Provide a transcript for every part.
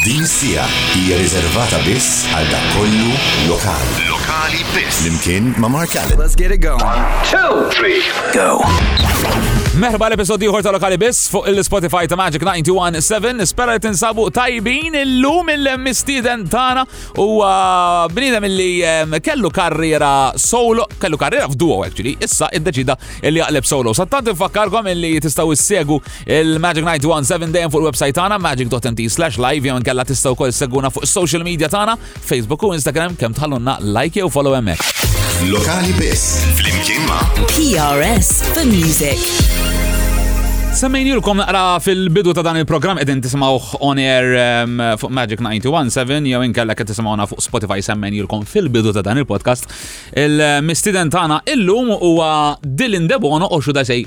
Din is-siegħa hija riservata biss għal dak kollu lokali. Lokali biss. Flimkien ma' Mark Allen. Let's get it going. One, two, three, go. Merħba l-episodi uħor ta' lokali biss fuq il-Spotify ta' Magic 91.7. Nispera li tinsabu tajbin illum il-mistiden tana u uh, bnidem illi um, kellu karriera solo, kellu karriera f'duo actually, issa id-deċida illi għalib solo. Sattant infakkarkom illi tistaw issegu Il-Magic 917 dejjem fuq il-website tagħna magic.mt slash live jew inkella tista' wkoll seguna fuq social media tagħna, Facebook u Instagram kemm tħallunna like jew follow hemmhekk. Lokali biss flimkien ma' PRS for Music. Semmejnilkom naqra fil-bidu ta' dan il-programm qegħdin tisimgħuh on air ehm, fuq Magic 917 jew inkella qed tisimgħuna fuq Spotify semmejnilkom fil-bidu ta' dan il-podcast. Il-mistiden tagħna illum huwa Dylan Debono u xuda sej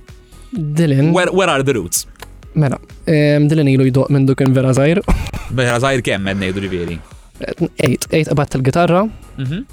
Dylan. Where, where are the roots? Mela, um, Dylan ilu jdoq minn duk vera zaħir. Vera zaħir kemm għed nejdu ġiviri? Ejt, ejt għabat il-gitarra. Mhm.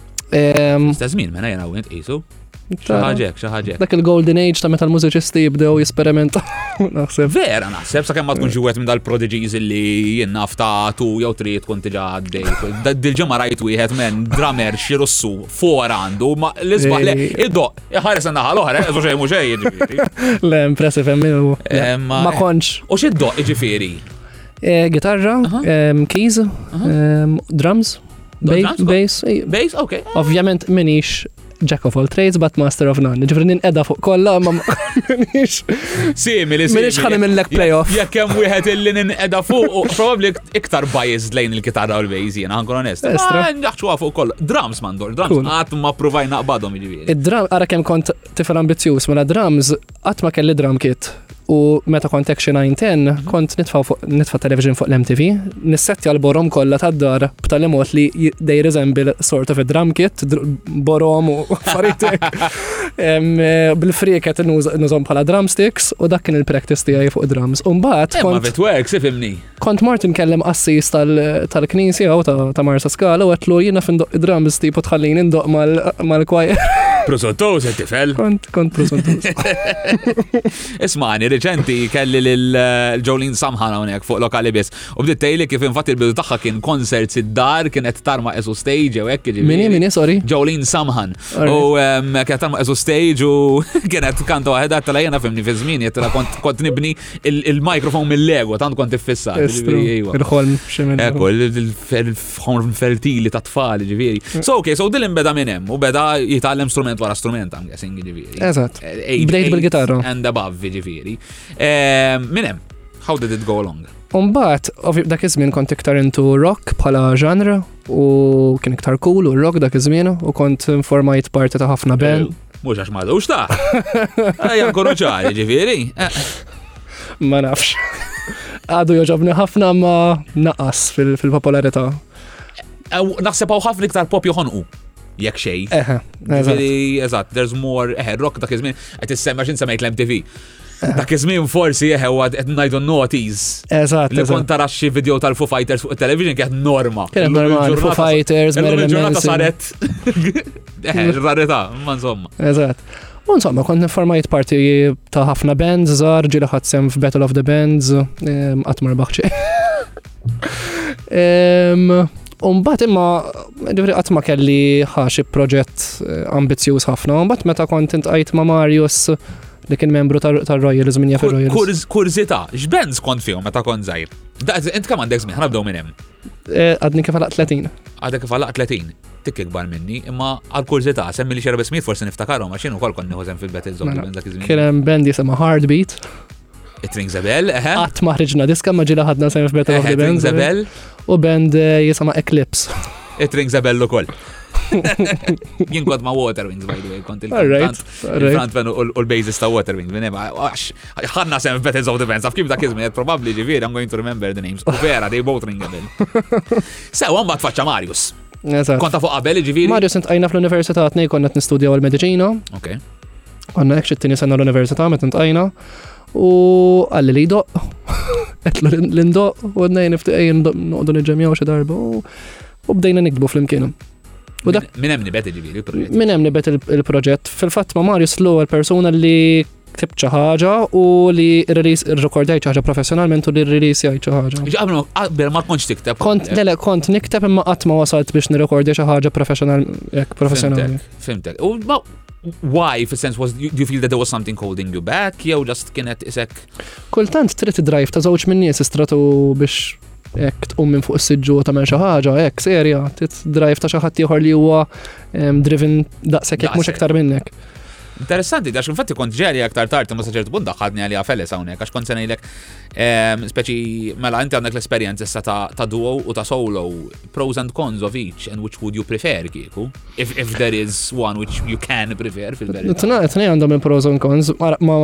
Stess min, mena jena għint jisu. Xaħġek, xaħġek. Dak il-golden age ta' meta l-mużiċisti jibdew jesperimenta. Naħseb. Vera, naħseb, sa' kemm ma tkunx ġuwet minn dal-prodigies li jenna ta' tu jew tri tkun tiġa għaddej. Dil-ġemma rajt wieħed men dramer xirussu fora għandu, ma l-isbaħ le, id-doq Iħares naħa l-oħra, eżu eh, xejn mhux xejn jiġifieri. Le, impressive hemm minnu. Eh, ma eh, konċ. U xi doq jiġifieri? Gitarra, keys, drums, bass. Bass, ok. Ovvjament minix jack of all trades but master of none. Ġifri nin edha fuq kolla ma minix. Simi li Minix ħani minn lek playoff. Jek kem wieħed illi nin edha fuq u probably iktar biased lejn il-kitarra u l-bejzi, jena għankun onest. Nġaxċu fuq kolla. Drums mandor, drums. Għat ma provajna naqbadom Id-drum, ara kemm kont tifel ambizzjuż, mela drums, qatt ma kelli drum kit. U meta kont Action 910, mhm. kont nitfa' fuq nitfa' television fuq l-MTV, nissettja l-borom kollha tad-dar b'tali mod li they resemble sort of a drum kit, borom u faritek. Eh, bil-friket nużom bħala drumsticks u dak kien il-practice tiegħi fuq drums. U mbagħad. Ma bitwerks ifimni. Kont mort nkellem qassis tal-knisja jew ta' Marsa Skala u għatlu jiena fin doq id-drums tipu tħallin indoq mal-kwajer. Prosottos, e tifel. Kont, kont prosottos. Ismani, reċenti kelli l-Jolene eh, Samħana unek fuq lokali bis. U bdiet tejli kif infat il-bidu tagħha kien konserts id-dar, kienet tarma esu stage u hekk ġifieri. Mini, mini, sorry. Jolene Samħan. U kienet tarma esu stage u kienet kanta waħda tal-lajna fimni fi żmien, kont nibni Il-mikrofon mill-lego, tant kont iffissat. Il-ħolm, xemen. Ekku, il-ħolm fertili ta' tfal, ġiviri. Mm. So, ok, so Dylan beda minn hemm u beda jitgħallem strument wara strument, I'm guessing, ġiviri. Eżatt. Eh, Bdejt bil-gitarra. And above, ġiviri. Eh, minn hemm, how did it go along? Umbat, dak iż-żmien kont iktar intu rock bħala ġanra u kien iktar cool u rock dak iż-żmien u kont informajt parti ta' ħafna band. Mhux għax m'għadux ta'. Ejja nkunu ċari, ġifieri. Ma nafx. Għadu joġobni ħafna ma naqas fil-popolarità. Naħseb hawn ħafna iktar pop joħonqu jekk xej. Eħe, eżatt, there's more, eħe, rock dak iż-żmien, qed issemma x'in semmejt l-MTV. Dak iż-żmien forsi jeħe u għad ngħidu notiz. Eżatt. Li kont tara xi video tal-Foo Fighters fuq it-television kienet norma. Kien norma Foo Fighters, Marilyn Manson. saret. Eh, rarità, ma insomma. Eżatt. U insomma, kont niformajt parti ta' ħafna bands, żgħar ġieli ħadd sem f'Battle of the Bands, ehm, qatt mar baħċi. Ehm, Umbat imma, ġifri għatma kelli ħaxi proġett eh, ambizjuż ħafna, umbat meta kont intqajt ma' Marius Li kien membru tar-Royal, żmien jaf ir-Royal. Kurzita, x'band skont fihom meta kont żgħir? Daqs, int kemm għandek żmien, ħanabdew minn hemm. Eh, għadni kif għalaq 30. Għadek kif għalaq 30. Tik ikbar minni, imma għal kurzita, semmi li xerba smith forsi niftakarom, għax jenu kol konni ħozem fil-Betel Zombi mela, minn dak iż-żmien. Kien hemm band jisimha Heartbeat. It rings a bell, eħe. Qatt ma ħriġna diska ma ġila ħadna sejn f'Betel of the Band. It rings a bell. U band eh, jisimha Eclipse. It rings a bell ukoll. Jien kont ma' Waterwings, by the way, kont il-kantant. Il-frontman u l-basis ta' Waterwing, minn hemm, għax, ħanna sem Battles of the Bands, għaf kif dak jizmin, probabli ġivir, I'm going to remember the names. U vera, they both ring a bell. Sewa, mbatt faċċa Marius. Konta fuq qabel, ġivir. Marius, int għajna fl-Università tnej konna t-nistudja għal-medicina. Ok. Għanna ekċi t-tini sena l-Università, met int għajna. U għalli li doq, għetlu l-indoq, u għadna jenifti għajn noqdu nġemjaw xe darba. u bdejna nikbu flimkien. U dak minn hemm nibet ġifieri il-proġett. Minn hemm nibet il-proġett. Fil-fatt ma' Marius l-ewwel persuna li ktib xi ħaġa u li rrekordajt xi ħaġa professjonalment u li release jgħid xi ħaġa. Ġabnu qabel ma kontx tikteb. Kont le kont nikteb imma qatt ma wasalt biex nirrekordja xi ħaġa professjonali. Fimtek. U why fis sens was you feel that there was something holding you back jew just kienet isek. Kultant trid drive ta' żewġ minn nies istratu biex Jekk tqum minn fuq is-siġġu tagħmel xi ħaġa hekk serja, tit drive ta' xi ħadd ieħor li huwa ehm, driven daqshekk jekk mhux iktar minnek. Interessanti, għax infatti kont ġeri aktar tarti ma saċert bun daħħadni għalija feles hawnhekk għax kont senajlek ehm, speċi mela inti għandek l-esperjenza issa ta' duo u ta' solo, pros and cons of each and which would you prefer kieku? If, if there is one which you can prefer fil-verità. Tna, tna għandhom il-pros and cons, ma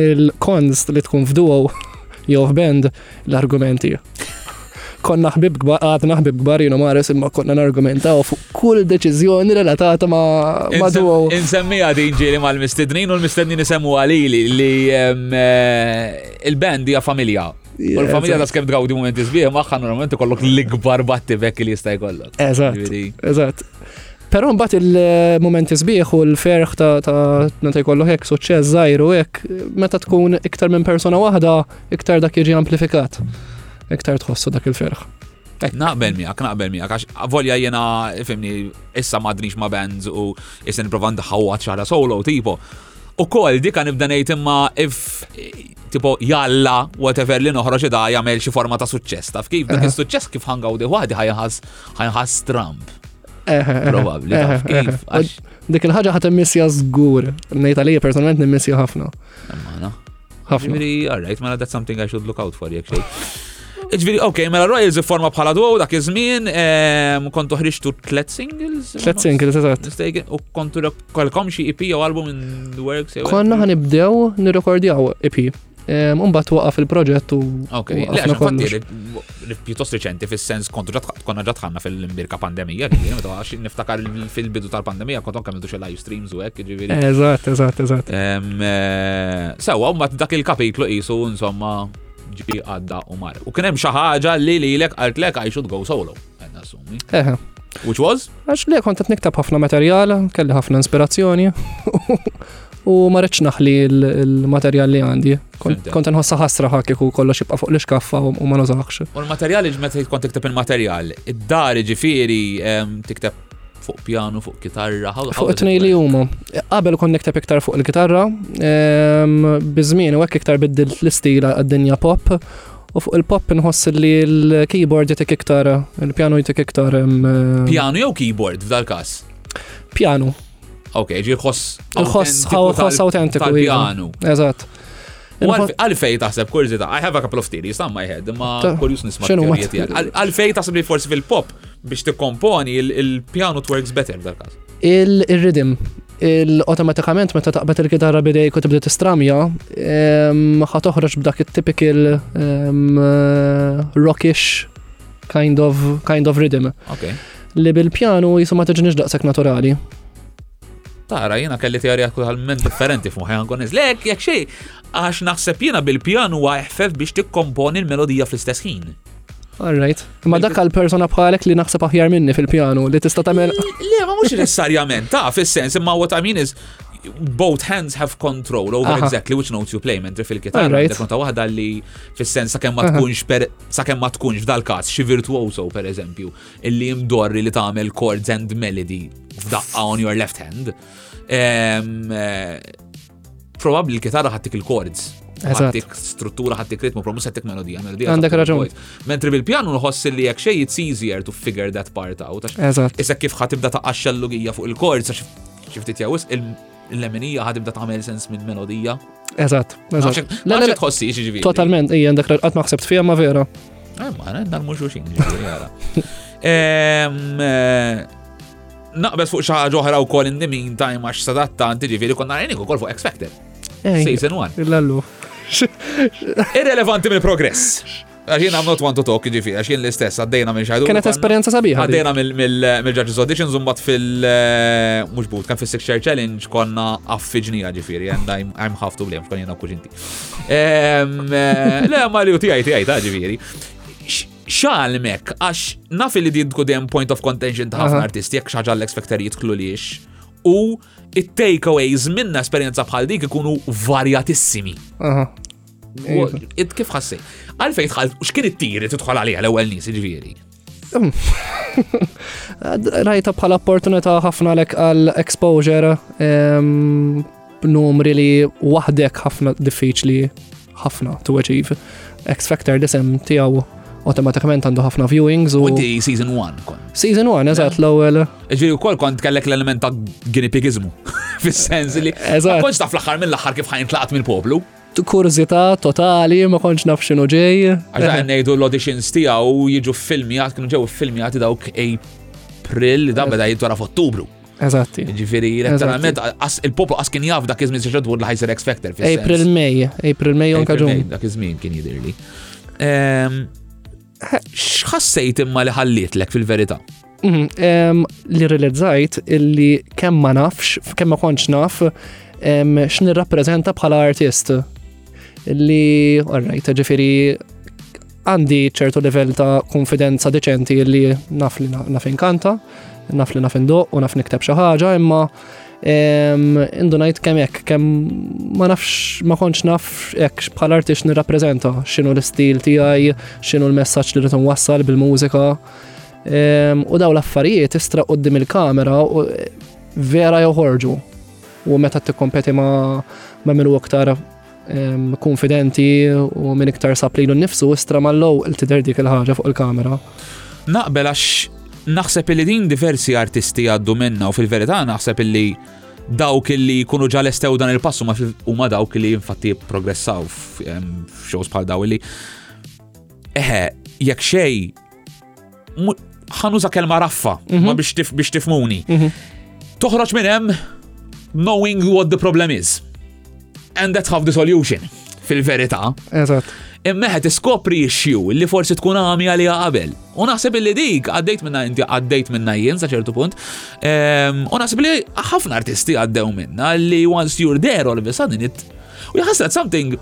il-cons li tkun f'duo jew f'band L-argumenti. Konna ħbib kbar, għadna ħbib kbar jina mares imma konna nargumentaw fuq kull deċiżjoni relatata ma madu. Insemmija din ġieli ma l-mistednin u l-mistednin isemmu għalili li ehm, eh, il-band hija familja. U l-familja ta' skem tgawdi momenti sbieħ, maħħa normalment kollok l-ikbar batti vekk li jista' jkollok. Eżatt. Eżatt. Però mbagħad il-momenti sbieħ u l-ferħ ta' meta jkollu hekk suċċess żgħir u hekk meta tkun iktar minn persuna waħda iktar dak jiġi amplifikat, iktar tħossu dak il-ferħ. Naqbel miegħek, naqbel miegħek, għax volja jena, fimni, issa madnix ma' bands u issa niprofa ndaħħawa ċara solo tipo. U kol dik għan nibda ngħid imma if tipo jalla whatever li noħroġ da jagħmel xi forma ta' suċċess taf kif dak is-suċċess kif ħangaw di waħdi ħajħas ħajħas Trump. Probabbli taf kif. Dik il-ħaġa ħadd immissja żgur. Ngħid għalija personalment nimmissja ħafna. Ġviri, all right, mela that's something I should look out for, jek xej. Ġviri, ok, mela Royals forma bħala duo dak iż-żmien, ehm, kontu ħriġtu tlet singles. Tlet singles, eżatt. U kontu kolkom xi EP jew album in the works. Konna ħanibdew nirrekordjaw EP. Umbat ehm, waqaf il-proġett u. Ok, pjuttost riċenti fis-sens kont konna ġat ħanna fil-imbirka pandemija li meta għax niftakar fil-bidu tal-pandemija kont anke mintu xi live streams u hekk ġifieri. Eżatt, eżatt, eżatt. Eh, sewwa mbagħad dak il-kapitlu qisu insomma ġi għadda u mar. U kien hemm xi ħaġa li lilek qaltlek I should go solo. Għandna assumi. Which was? Għax le kont qed niktab ħafna materjal, kelli ħafna inspirazzjoni u ma rridx naħli l-materjal li għandi. Kont nħossa ħasra ħakki u kollox jibqa' fuq l-iskaffa u ma nużax. U l-materjal meta kont tikteb il-materjal, id-dar ġifieri ehm, tikteb fuq pjanu, fuq kitarra. Fuq it-tnej li huma. Qabel kont nikteb iktar fuq il-kitarra, ehm, biżmien u hekk iktar biddilt l-istil għad-dinja pop U fuq il-pop nħoss li l-keyboard jtik iktar, il-pjanu jtik iktar. Pjanu jew keyboard f'dal kas? Pjanu. Ok, ġi ħoss. Ħoss autentiku. Pjanu. Eżatt. Għalfej taħseb kurzita, I have a couple of theories, tam my head, ma kurjus nisma Għalfej taħseb li forsi fil-pop biex tikkomponi il-piano twerks better dal-kas. Il-riddim, il-automatikament meta taqbet il-kitarra bidejk u tibda tistramja, ħa toħroġ b'dak it-typical rockish kind of, kind of rhythm. Okay. Li bil-pjanu jisu ma tiġniġ daqsek naturali. Tara, jena kelli teorija kulħalment differenti f'muħi għankun lek, jek xej, għax naħseb jena bil-pjanu għajħfef biex tikkomponi l-melodija fl-istess ħin. All right. Ma dak għal persona bħalek li naħseb aħjar minni fil-pjanu li tista' tagħmel. Le, ma mhux necessarjament, ta' fis-sens, imma what I mean is both hands have control over Aha. exactly which notes you play mentri fil-kitarra right. ta' waħda li fis-sens sakemm ma tkunx per sakemm ma tkunx f'dal-każ xi virtuoso per eżempju illi jimdorri li tagħmel chords and melody f'daqqa on your left hand. Um, uh, Probabbli l-kitarra ħattik il-chords. Ħattik struttura, ħattik ritmu, promus ħattik melodija, melodija. Għandek raġun. Mentri bil-pjanu nħoss li jekk xej it's easier to figure that part out. Eżatt. Issa kif ħatibda ta' xellugija fuq il-chords, xiftit jawis, il-lemenija ħatibda tagħmel sens minn melodija. Eżatt, eżatt. La la tħossi ġiġivi. Totalment, ija għandek qatt ma ħsebt fija ma vera. Eh, ma għandna mhux xi Naqbes fuq xi ħaġa oħra wkoll in the meantime għax sadattant ġifieri konna għajnik ukoll fuq expected. Season 1. Illallu. Irrelevanti mill-progress. Għax jien għamnot one to talk ġifi, għax jien l-istess għaddejna minn xajdu. Kienet esperienza sabiħa. Għaddejna mill-ġaġġis auditions un bat fil- eh, mux but, kan fil-six share challenge konna affiġnija ġifiri, and I'm, I'm half to blame, xkon jena kuxinti. Eh, le, ma li u tijaj, tijaj, ta' ġifiri. Xalmek, għax naf li din tkun dejjem point of contention ta' ħafna artisti, jekk xaġa l-X Factor jitlu liex. U it-takeaways minna esperjenza bħal dik ikunu varjatissimi. Id kif ħassi? Għalfej tħal, x'kien it-tiri tidħol għalija l-ewwel nies ġifieri? Um, rajta bħala opportunità ħafna lek għal exposure um, Numri li waħdek ħafna diffiċli ħafna to achieve. X Factor disem tiegħu automatikament għandu ħafna viewings u. Inti season 1 kon. Season 1, eżatt l-ewwel. Ġifieri wkoll kont kellek l-element ta' guinea pigizmu. Fis-sens li. Eżatt. Konċ taf l-aħħar mill-aħħar kif ħajn tlaqat mill-poplu kurzita totali, ma konċ naf xinu ġej. Għaxa nejdu l-auditions tijaw jiġu filmijat, kienu ġew filmijat dawk April, dan beda jitwara f'Ottubru. Eżatti. Ġifiri, letteralment, il-poplu għas kien jaf dak iż-żmien xaġa dwar l-ħajser X Factor. April, May, April, May, unka ġun. Dak iż-żmien kien jidirli. Ehm, xħassejt imma li ħallietlek fil-verità? Mhm, ehm, li realizzajt illi kemm ma nafx, kemm ma konċ naf, ehm, x'nirrappreżenta bħala artist. Li, all right, ġifiri, Għandi ċertu livell ta' konfidenza deċenti li naf li naf inkanta, naf li naf indoq u naf nikteb xi ħaġa, imma indunajt kemm hekk, kemm ma nafx ma kontx naf hekk bħal artix nirrappreżenta x'inhu l-istil tiegħi, x'inhu l-messaġġ li rrid wassal bil-mużika. U daw l-affarijiet istra qoddim il-kamera u vera joħorġu. U meta tikkompeti ma' ma' minu aktar Konfidenti u minn iktar saplilu nifsu istra mallow il-tider dik il-ħaġa fuq il-kamera. Naqbel għax naħseb li din diversi artisti għaddu minna u fil-verità naħseb li dawk li jkunu ġal estew dan il-passu ma huma dawk li infatti progressaw f'xows bħal daw li eħe jekk xej ħanuża kelma raffa, mhm. ma biex tifmuni. Mhm. Toħroġ minn hemm knowing what the problem is. And that's half the solution fil-verità. Eżatt. Immeħet iskopri xju li forsi tkun għami għalija qabel. U naħseb li dik għaddejt minna inti għaddejt minna jien sa ċertu punt. Ehm, u naħseb li ħafna artisti għaddew minna li once you're there all of a sudden it. U jaħasret something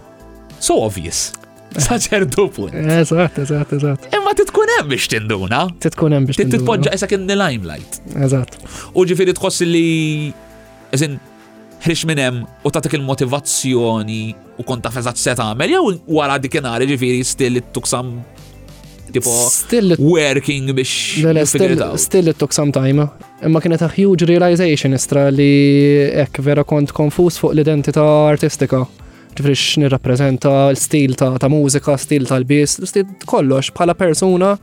so obvious. Sa ċertu punt. Eżatt, eżatt, eżatt. Imma titkun hemm biex tinduna. Titkun hemm biex tinduna. Titpoġġa isak in the limelight. Eżatt. U ġifieri tħoss li eżin ħrix minn hemm u tagħtik il-motivazzjoni u kont taf eżatt se tagħmel jew wara dikinari ġifieri still it took some tipo still working biex still it took some time imma kienet a huge realization istra li hekk vera kont konfus fuq l-identità artistika ġifri x'nirrappreżenta l-stil ta', ta mużika, stil tal-bis, stil kollox bħala persuna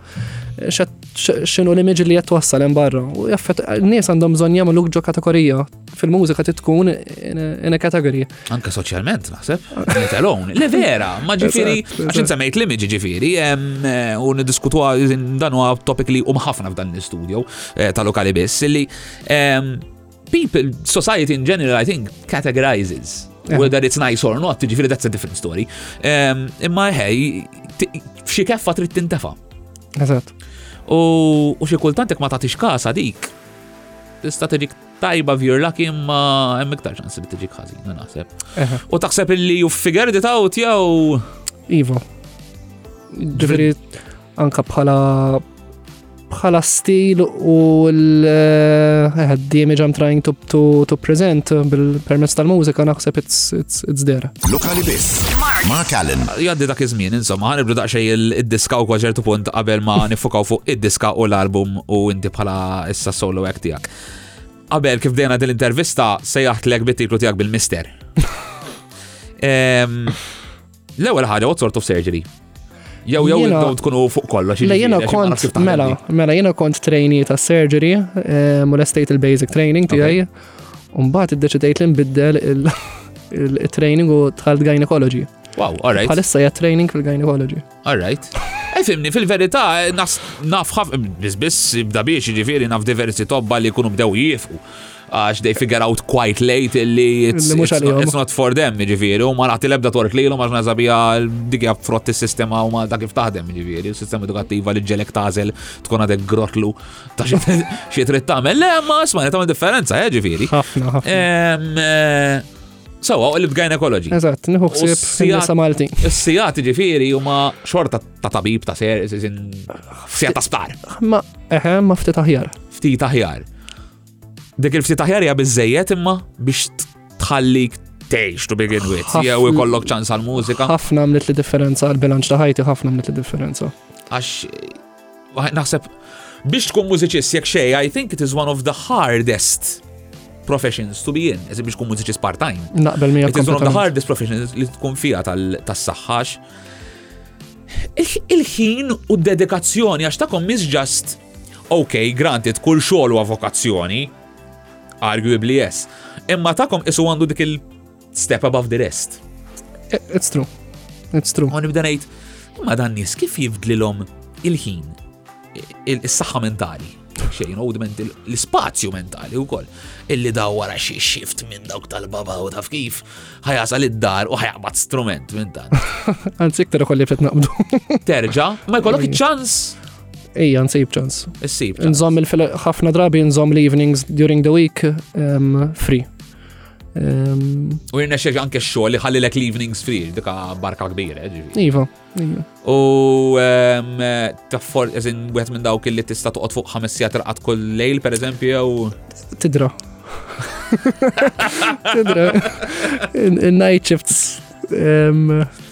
x'inhu l-image li qed twassal hemm barra. U jaffet nies għandhom bżonn jagħmlu ġo kategorija fil-mużika titkun in a category. Anke soċjalment naħseb, let alone. Le vera, ma ġifieri għax insemmejt l-image ġifieri eh, u niddiskutu dan huwa topic li um ħafna f'dan l-istudio eh, tal-lokali biss li people, society in general, I think, categorizes. Yeah. Whether it's nice or not, ġifiri that's a different story. Um, imma ħej, fxie keffa trid tintefa. Eżatt. U xie kultantek ma tagħtix kasa dik. Tista' tiġik tajba vjur laki imma hemm iktar ċans li tiġik ħażin, naħseb. U taħseb illi u figured it out jew. Ivo. Ġifiri, Anka bħala bħala stil u l-ħaddim eh, I'm trying to, to, to present bil-permess tal-mużika naħseb it's, it's, it's there. Lokali biss. Mark Allen. Jaddi dak iż-żmien, insomma, ħanibdu daqsxej id-diska u kwaġertu punt qabel ma nifukaw fuq id-diska u l-album u inti bħala issa solo act tiegħek. Qabel kif dejna din l-intervista sejjaħt lek bit-titlu tiegħek bil-mister. L-ewwel ħaġa what sort of surgery? Jew jew intom tkunu fuq kollox. Le jiena kont mela, mela jiena kont trainee ta' surgery, eh, molestate il-basic training tiegħi. Mbagħad iddeċidejt li nbiddel il-training u tħalt gynecology. Wow, all right. Bħalissa hija training fil-gynecology. All right. Efimni, fil-verità, eh, nafħaf, bizbis, bda biex ġifiri naf diversi tobba li kunu bdew jifqu għax they figure out quite late illi it's, Illi mhux it's, not, għalihom. it's not for them, ġifiri, u ma nagħti l-ebda tork li l-om għax nazabija dikja frott il-sistema u malta kif taħdem, ġifiri, il-sistema edukattiva li ġelek tażel tkun għadek grotlu ta' xi trid- xi trid tagħmel. Le, ma sma' tagħmel differenza, eh, ġifiri. Ħafna, ħafna. Em, eh, Sawa, u li b'gynecology. Eżatt, nieħu U ħsieb s-sijat- nisa Malti. Is-sijat ġifiri huma xorta ta' tabib ta' ser, sijat ta' sptar, Ma eħe, ma ftit aħjar. ftit aħjar. Dik il-ftit aħjar hija biżejjed imma biex tħallik tgħix to begin with, jew ikollok ċans għal mużika. Ħafna għamlet li differenza għal bilanċ ta' ħajti ħafna għamlet li differenza. Għax eh, naħseb biex tkun mużiċist jekk xej, I think it is one of the hardest professions to be in, eżi biex tkun mużiċist part-time. Naqbel mi It is one of the hardest professions li tkun fija tas-saħħax. Il-ħin u d-dedikazzjoni għax ta' kommis ġast Ok, granted, kull xogħol huwa vokazzjoni, arguably yes, imma takom isu għandu dik il-step above the rest. It's true. It's true. Ma nibda ngħid, ma dan nies kif jibdlilhom il-ħin, is-saħħa mentali xejn u l-spazju mentali u koll. Illi daw wara xie shift minn dawk tal-baba u taf kif ħajasa l dar u ħajaqbat strument minn dan. Għanzi iktar kolli ftet naqbdu. Terġa, ma jkollok ċans Ejja, nsib ċans. Nsib. Nżomm il-ħafna drabi nżomm l-evenings during the week um, free. Um, u jirna xiex anke xogħol li ħallilek l-evenings free, dika barka kbira, eh, ġivi. Iva, iva. U um, taffor, eżin, wieħed minn dawk li tista' toqgħod fuq ħames sigħat raqat kull lejl, per eżempju, jew. Tidra. Tidra. In-night shifts. Um,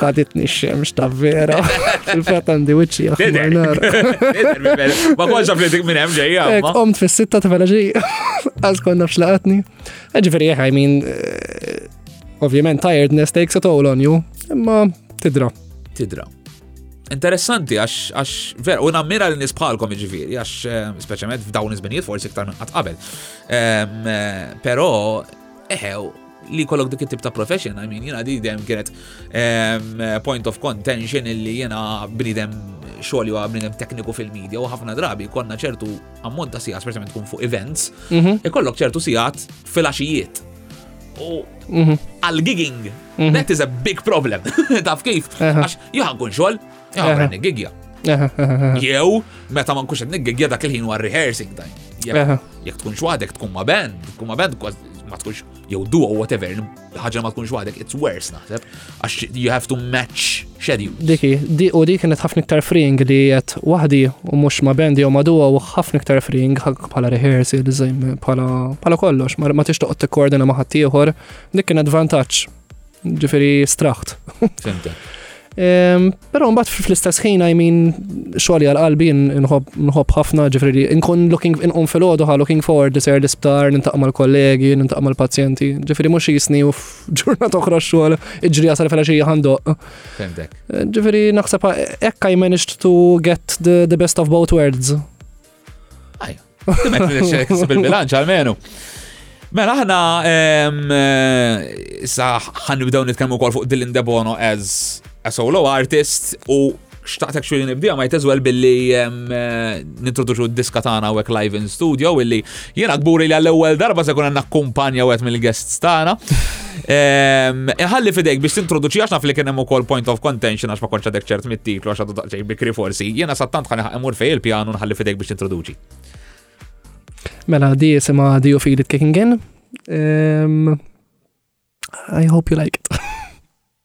ħaditni xemx ta' vera. Fil-fat għandi wicċi għahmar. Ma konx għafletik minn hemm ġejja. Qomt fis-sitta ta' felaġi, għaz konna fxlaqatni. Ġifiri, I mean, eh, ovvjament tiredness takes a toll on you, imma tidra. Tidra. Interessanti, għax, ver, u nammira l nisbħalkom ġifiri, għax, eh, speċjalment f'dawn iż-żminijiet, forsi iktar minn qabel. Ehm, eh, Pero, eħew, li kollok dik tip ta' profession, I mean, jena di dem kienet ehm, point of contention li jena bnidem xogħol jew bnidem tekniku fil-medja u ħafna drabi konna ċertu ammont ta' sigħat, speċjalment tkun fuq events, mhm. ikollok ċertu sigħat fil-għaxijiet. U mhm. għal-gigging, mhm. that is a big problem. Taf kif? Għax jħankun xogħol, Għamra nigigja. Jew, meta ma nkunx nigigja dak il-ħin war rehearsing time. Jek tkunx waħdek tkun ma band, tkun ma band ma tkunx jew duo whatever, ħaġa ma tkunx waħdek, it's worse naħseb, għax you have to match schedule. Diki, di u di kienet ħafna iktar freeing li jett waħdi u mux ma band jew ma duo u ħafna iktar freeing bħala rehearsal, bħala kollox, ma tixtoq t-koordina maħat ieħor, dik kienet vantaġġ Ġifieri straħt. Fimta. Però mbagħad fl-istess ħin I mean xogħli għal qalbi nħobb ħafna ġifieri nkun looking inqum fil-għodu ħa looking forward isir l-isptar nintaq mal-kollegi, nintaq mal-pazjenti. Ġifieri mhux jisni u f'ġurnata oħra xogħol iġri jasal fil-għaxija ħandoq. Fimtek. Ġifieri naħseb hekk I managed to get the, the best of both worlds. Ajja, timek li xeħsib il-bilanċ għal-menu. Mela ħna eh, sa ħanibdew nitkellmu wkoll fuq Dylan Debono as a solo artist u xtaqtek xulli nibdija ma jtezwel billi eh, nintroduċu d-diska tagħna u live in studio illi Jiena kburi li għall-ewwel darba se kuna nakkumpanja wieħed mill-guests tagħna. Ehm, iħalli fidejk biex tintroduċi għax naf li kien hemm ukoll point of contention għax ma kontx għadek ċert mit-titlu għax għadu daqsxejn bikri forsi. Jiena sattant ħani imur fej il-pjanu nħalli fidejk biex tintroduċi. Mela di jisimha Do You Feel It Kicking In? Ehm, I hope you like it.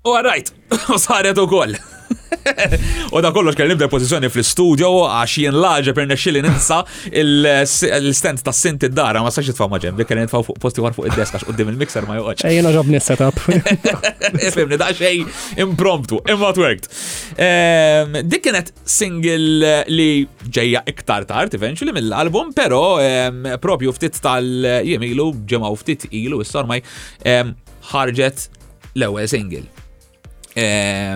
U għarajt, u saret u koll. U da kollox kelli nibda pozizjoni fl-studio għax jien laġa per nexxili ninsa l-stand ta' sinti d-dara ma sax jitfaw maġem, bi kelli nitfaw fuq posti war fuq id-desk għax qoddim il-mixer ma joqgħodx. Ejja naġob nis-setup. Fimni da xej impromptu, imma it worked. Ehm, dik kienet single li ġejja iktar tard eventually mill-album, pero propju ftit tal-jiem ilu, ġemaw ftit ilu, issa ormai ħarġet l-ewwel single. Eh,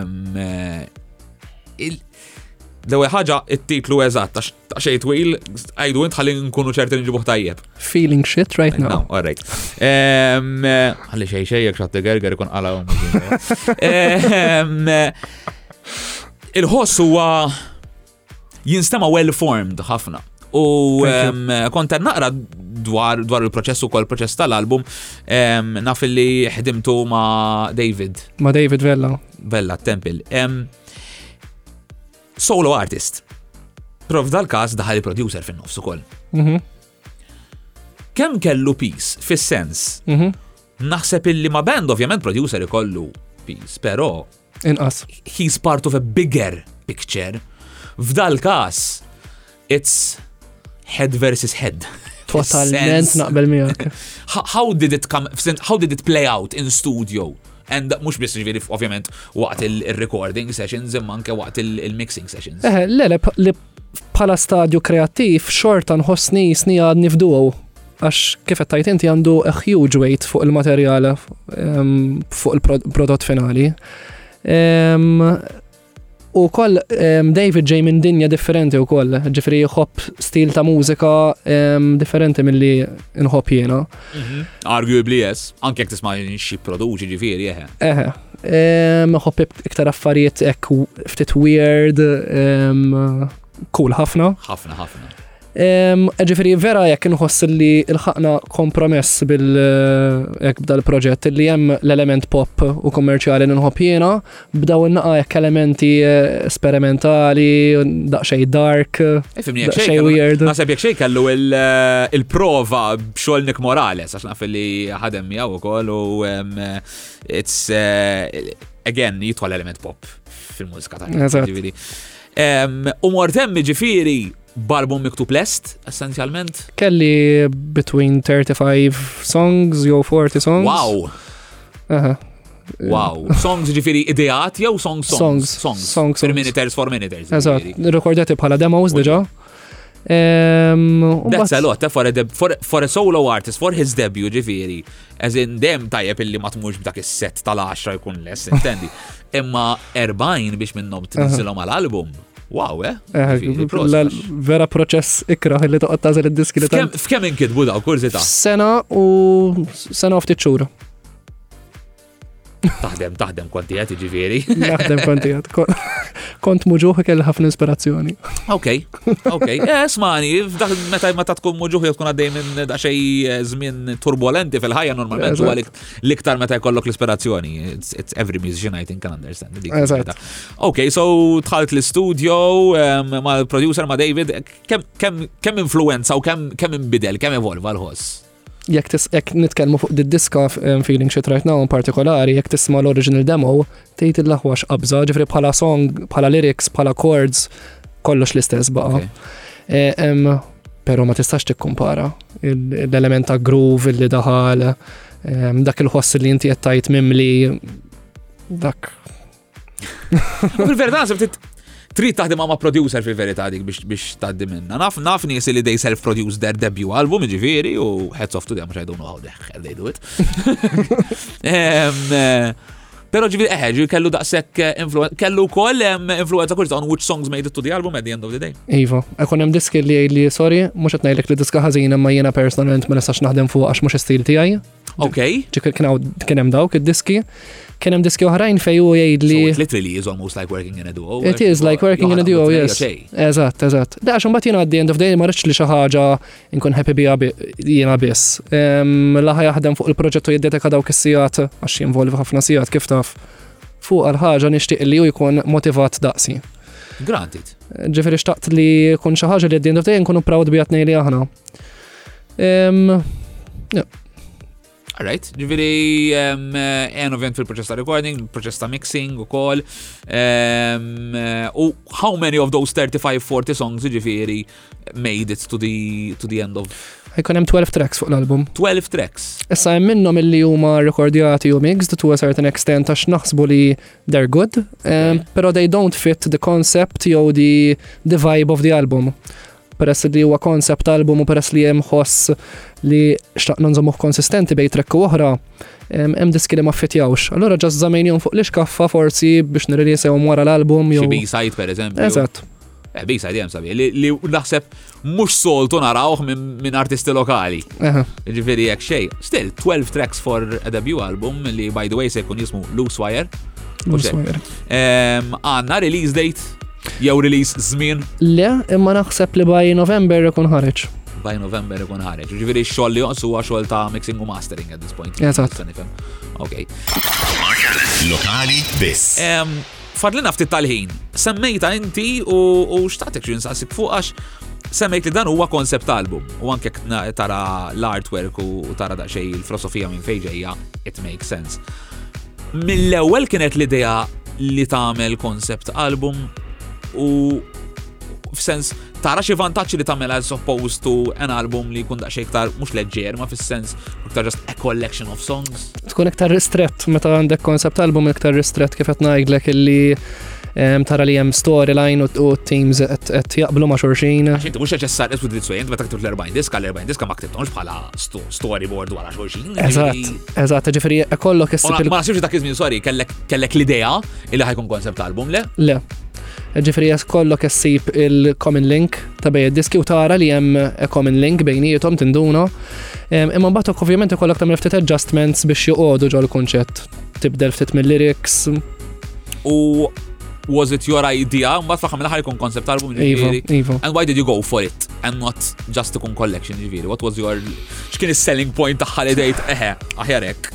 l-ewwel ħaġa it-titlu eżatt ta' xej twil għajdu int ħalli nkunu ċerti nġibuh tajjeb. Feeling shit right now. No, all right. Ħalli xej xej jekk xatti gerger ikun qala. Il-ħoss huwa jinstema well formed ħafna. U konta naqra dwar, dwar il-proċess u kol proċess tal-album naf li ħdimtu ma David. Ma David Vella. Vella Temple. Solo artist. Prof dal-kas daħal il-producer fin-nofs ukoll. Mhm. Kemm kellu pis fis-sens? Mhm. Naħseb illi ma band ovvjament producer ikollu pis, però Inqas. He's part of a bigger picture. F'dal-kas, it's head versus head. Totalment naqbel miegħek. How did it come how did it play out in studio? And mux biss ġviri ovvjament waqt il-recording sessions imma anke waqt il-mixing sessions. Eh, le, le, Bħala stadju kreattiv xorta nħossni jisni għadni f'duo għax kif qed tajt inti għandu a huge weight fuq il-materjal ehm, fuq il-prodott finali. Ehm, u koll ehm, David ġej minn dinja differenti u koll, ġifri jħobb stil ta' mużika differenti mill-li nħobb jena. Mhm. Arguably yes, anke jek tisma xie produċi ġifiri, eħe. Eħe. Nħobb iktar affarijiet ek ftit weird, cool ħafna. ħafna, ħafna. Ġifiri, vera jekk nħoss li l-ħakna kompromess bil-ek b'dal proġett li jem l-element pop u kommerċjali nħobb jena, b'daw n-naqa jekk elementi eh, sperimentali, daqxej dark, eh, daqxej weird. Nasab jek xej kellu eh, il-prova b'xol Nick Morales, għax naf li ħadem miegħu ukoll u It's, uh, again, jitħol element pop fil-mużika ta' ġiviri. U mortem ġifiri barbum miktub lest, essenzjalment. Kelli between 35 songs jew 40 songs. Wow! Aha. Wow, songs ġifiri ideat jew songs songs? Songs, songs. Per miniters, for miniters. Eżat, rekordati bħala demos diġa. Okay. Ehm, That's a lot, eh, for a, for, for a solo artist, for his debut, ġifiri. As in, dem tajjeb illi ma tmux b'dak is-set tal-10 jkun less, intendi. Imma 40 biex minnom tinsilom għal-album. Wow, eh? eh vera proċess ikra li toqgħod tażel id-diski li tant. F'kemm inkitbu daw kurzita? Sena u sena u ftit xhur. Taħdem, taħdem konti għat ġiviri. Taħdem konti għat. Kont muġuħ kelli ħafna ispirazzjoni. Ok, ok. Eh, smani, meta ma ta' tkun muġuħ tkun għaddej minn da xej eh, żmien turbolenti fil-ħajja normalment u għalik liktar meta jkollok l-ispirazzjoni. It's every musician I think can understand. Ok, so tħalt l-studio ma' producer ma' David, kemm influenza u kemm imbidel, kemm evolva l-ħoss? jekk jekk nitkellmu fuq did-diska feeling shit right now in partikolari, jekk tisma' l-original demo, tgħid il-laħwax qabża, ġifri bħala song, bħala lyrics, bħala chords, kollox l-istess baqa. E, Pero ma tistax tikkumpara l-element ta' groove li daħal, dak il-ħoss li inti qed tajt mimli dak Fil-verità, trid taħdem ma' producer fil-verità dik biex biex tgħaddi minna. Naf naf nies li dej self produce their debut album jiġifieri u heads off to them xejdu know how the hell they do it. Eh, Pero ġivi eħe, eh, ġivi kellu daqsek eh, influenza, kellu kol influenza kurz on which songs made it to the album at the end of the day. Iva, ekon hemm diski li li sorry, mhux qed ngħidlek li diska ħażin imma jiena personalment ma nistax naħdem fuq għax mhux istil tiegħi, Ok. Kien hemm dawk id-diski. Kien hemm diski oħrajn fejn hu jgħid li. It literally is almost like working in a duo. It is like working in a duo, yes. Eżatt, eżatt. Da għax imbagħad jiena għaddi end of day ma rridx li xi ħaġa nkun happy biha jiena biss. Laħa jaħdem fuq il-proġett u jiddedika dawk is-sigħat għax jinvolvi ħafna sigħat kif taf. Fuq għal ħaġa nixtieq li hu jkun motivat daqsi. Granted. Ġifieri xtaqt li kun xi ħaġa li għaddi end of day nkunu proud biha tnejli aħna. Alright, ġviri, għen ovvjent fil-proċess ta' recording, proċess ta' mixing u kol. U how many of those 35-40 songs ġviri made it to the, to the end of? Ikon hemm 12 tracks fuq l-album. 12 tracks. Issa hemm minnhom illi huma rekordjati u mixed to a certain extent għax naħsbu li they're good, pero they don't fit the concept jew the, the vibe of the album. peress li huwa konsept album u peress li hemm ħoss li xtaqna nżommuh konsistenti bej trekk u oħra, hemm diski li ma ffitjawx. Allura ġast żamejnihom fuq l-ixkaffa forsi biex nirrisewhom wara l-album jew. B-side pereżempju. Eżatt. Eh, B-side hemm sabi, li naħseb mhux soltu narawh minn artisti lokali. Ġifieri hekk xej. Still 12 tracks for a debut album li by the way se jkun jismu Loose Wire. Loose Wire. Għandna release date Jew release żmien? Le, imma naħseb li by November ikun ħareġ. By November ikun ħareġ. Ġifieri x-xogħol li jonqsu huwa xogħol ta' mixing u mastering at this point. Eżatt. Ok. Lokali biss. Fadlina ftit tal-ħin. Semmejta inti u xtaqtek xi nsaqsik fuq għax semmejt li dan huwa konsept album u anke tara l-artwork u tara daqsxejn il-filosofija minn fejn ġejja it makes sense. Mill-ewwel kienet l-idea li tagħmel concept album u f'sens tara xi vantaġġ li tagħmel as opposed to an album li jkun daqsxejn iktar mhux leġġer ma fis-sens iktar just a collection of songs. Tkun iktar ristrett meta għandek concept album iktar ristrett kif qed ngħidlek illi tara li hemm storyline u teams qed jaqblu ma' xorxin. Għax inti mhux neċessar qed twiddit swejn meta ktib l-40 diska l-40 diska ma ktibtomx bħala storyboard wara xorxin. Eżatt. Eżatt, ġifiri, kollok Ma issib il- nasibx dak iż-żmien, sorry, kellek kellek l-idea illi ħajkun koncept album, le? Le. Ġifiri, jas kollok issib il-common link ta' bej diski u tara li jem common link bejnietom tinduna. Em, Imma mbagħad ok, ovvjament ikollok tagħmel ftit adjustments biex joqogħdu ġol kunċett. Tibdel ftit mill-lyrics. U was it your idea, mbagħad fl-aħħar mill-aħħar jkun koncept album Iva, ġifieri. iva. And why did you go for it? and not just to kun collection ġiviri. What was your, xkien il-selling point taħħa li dejt, eħe, aħjarek.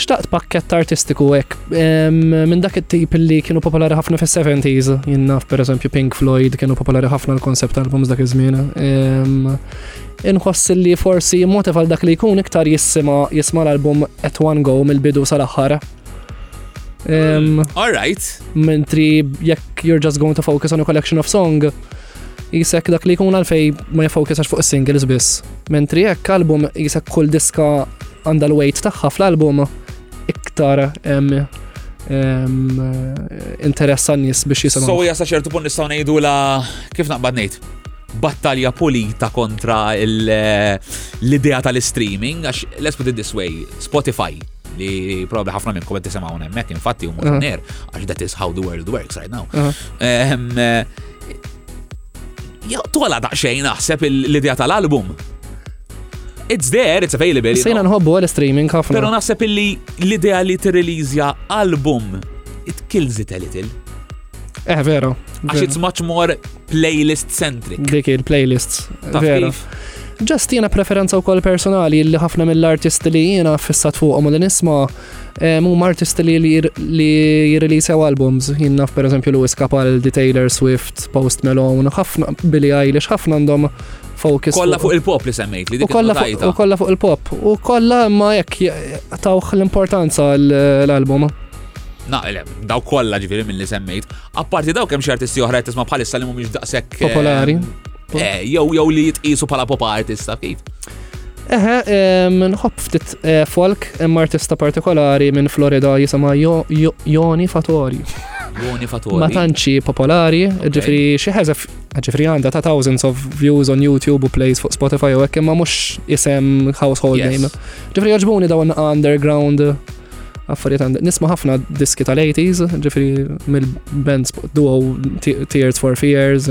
Xtaqt pakket artistiku ek, minn dak it-tip li kienu popolari ħafna fis 70s jinnaf per eżempju Pink Floyd kienu popolari ħafna l-konsept albums dak iż-żmien. Inħoss li forsi motiv għal dak li jkun iktar jissima jisma l-album at one go mill-bidu sal-aħħar Um, All right. Mentri jekk you're just going to focus on a collection of song, Jisek dak li jkun għalfej ma jifokusax fuq is-singles biss. Mentri hekk album jisek kull diska għandha l-weight tagħha fl-album iktar interessa n-nies biex jisimgħu. So jasa ċertu punt nistgħu ngħidu la kif naqbad ngħid battalja pulita kontra l-idea tal-streaming, għax let's put it this way, Spotify li probabli ħafna minn kubet tisimgħu hemmhekk infatti huma uh-huh. għax that is how the world works right now. Uh-huh. Ehm, Tola daqxejn naħseb l-idea tal-album. It's there, it's available. Sejna nħobbu għal streaming ħafna. Pero naħseb illi l-idea li t-relizja album, it kills it a little. Eh, vera. Għax it's much more playlist centric. Dik il-playlists. Vera. Ġast jena preferenza u kol personali li ħafna mill-artisti li jena fissat fuqom u li nisma' Mu ma artisti li li jirreleasew albums, jien naf per eżempju Lewis Capaldi, Taylor Swift, Post Malone, ħafna Billy Eilish, ħafna għandhom focus. Kolla fuq il-pop li semmejt li dik kolla fuq il-pop. U kolla ma jekk tawħ l-importanza l-album. Naqlem, daw kolla ġifiri mill-li semmejt. Apparti daw kem xartisti oħra jtisma bħalissa li mumiex daqsek. Popolari. Eh, jew jew li jitqisu bħala pop artist, kif? Eħe, nħobb ftit eh, folk, hemm artista partikolari minn Florida jisama Joni Fatori. Joni Fatori. Ma tanċi popolari, ġifri xi ħeżef, ġifri għandha ta' thousands of views on YouTube u plays fuq Spotify u hekk imma mhux isem household name. Ġifri jogħġbuni dawn underground affarijiet għandek. Nisma ħafna diski tal-80s, ġifri mill-bands duo Tears for Fears,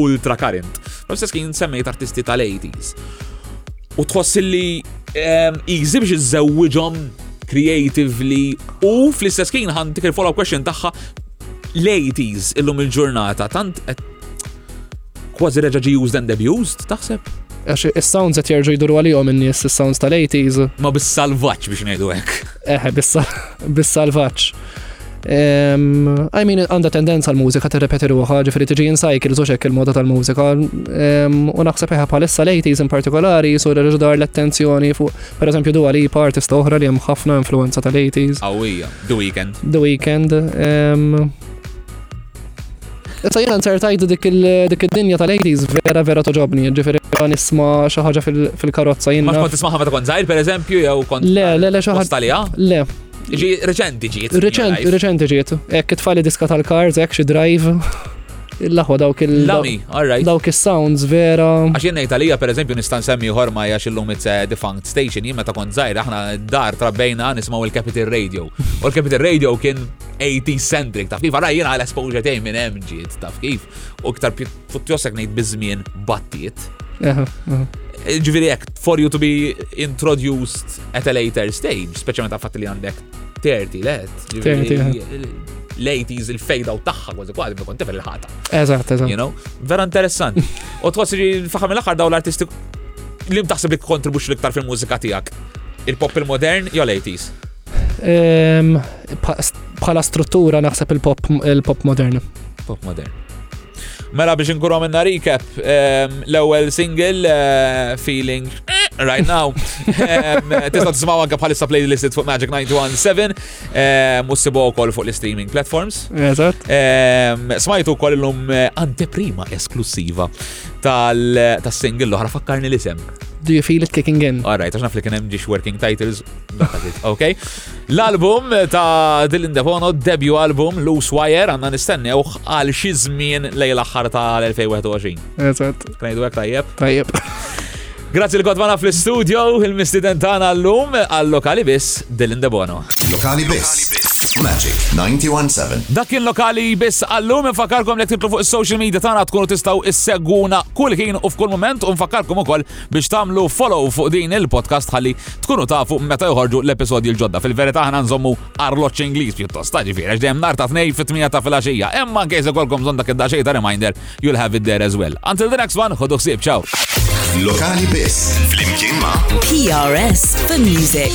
ultra current. L-istess kien semmejt artisti tal-80s. U tħoss li ehm, jizibx iżżewwiġhom creatively u fl-istess kien għan dik il-follow question tagħha l-80s illum il-ġurnata tant kważi reġa' ġi used and abused taħseb? Għax il-sounds għet jerġu jiduru għalihom in-nies il-sounds tal-80s. Ma bis-salvaċ biex ngħidu hekk. Eħe, bis-salvaċ. I mean, għanda tendenza l-mużika t-repeti ruħa, ġifri tiġi insajk il zoċek il-moda tal-mużika. U naħseb eħa palissa lejtis in partikolari, jisu l-ġdar l-attenzjoni fuq, per eżempju, duwa li partista oħra li jem ħafna influenza tal-lejtis. Għawija, The Weekend. The Weekend. Issa jena nsertajt dik il-dinja tal-80s vera vera toġobni, ġifiri għan isma xaħġa fil-karozza jena. Ma tismaħa ma tkun zaħir, per eżempju, jew kont. Le, le, le, xaħġa. Le, Ġi reċenti ġiet. Reċenti ġiet. Ekk it-tfali diska tal-cars, ekk xi drive. Il-laħwa dawk il- Lami, alright. Dawk il-sounds vera. Għax jien ngħid għalija pereżempju nista' nsemmi uħor ma jax illum it's eh, defunct station, jien meta kont żgħir aħna dar trabbejna nisimgħu il-Capital Radio. U l-Capital Radio kien 80 centric, taf kif għara jiena l-exposure tiegħi minn hemm ġiet, taf kif. U iktar Futtjosek ngħid biż-żmien battiet. Ġifieri hekk for you to be introduced at a later stage, speċjalment għafatt li għandek 30 let l-80s, il-fade out tagħha kważi kważi bikon tifel il-ħata. Eżatt, eżatt. You know, vera interessant. U tħossi li faħam l-aħħar daw l-artisti li mtaħseb li kontribux l-iktar fil-mużika tiegħek. Il-pop il-modern jew l-80s? Bħala struttura naħseb il-pop il-pop modern. Pop modern. Mela biex nkunu għamilna recap, ehm, l-ewwel single eh, Feeling eh, right now. Ehm, tista' tisma'w anke bħalissa playlist fuq Magic 917 ehm, u ssibu wkoll fuq l-streaming platforms. Eżatt. Smajtu wkoll illum eh, anteprima esklusiva tal-single l-oħra fakkarni l-isem. Do you feel it kicking in? All right, għax naf li kien hemm working titles. Okay. L-album ta' Dylan Devono, debju album Loose Wire, għanna nistennewh għal xi żmien lejn l-aħħar tal-2021. Eżatt. Ngħidu hekk tajjeb. Tajjeb. Grazzi l kodvana fl-studio, il-mistiden tagħna llum għal-lokali biss Dylan Debono. Lokali biss. Magic 917. Dak kien lokali biss għallum infakarkom li titlu fuq is-social media tagħna tkunu tistgħu issegwuna kull ħin u f'kull moment u nfakarkom ukoll biex tagħmlu follow fuq din il-podcast ħalli tkunu tafu meta joħorġu l-episodji l-ġodda. Fil-verità aħna nżommu arloċ Ingliż pjuttost, ta' ġifieri għax dejjem nar ta' tnej fit-8 ta' filgħaxija. Imma kejs ikolkom bżonn dak id-daxej ta' reminder, you'll have it there as well. Until the next one, ħodu ħsieb, ciao. Lokali biss, flimkien ma' PRS for Music.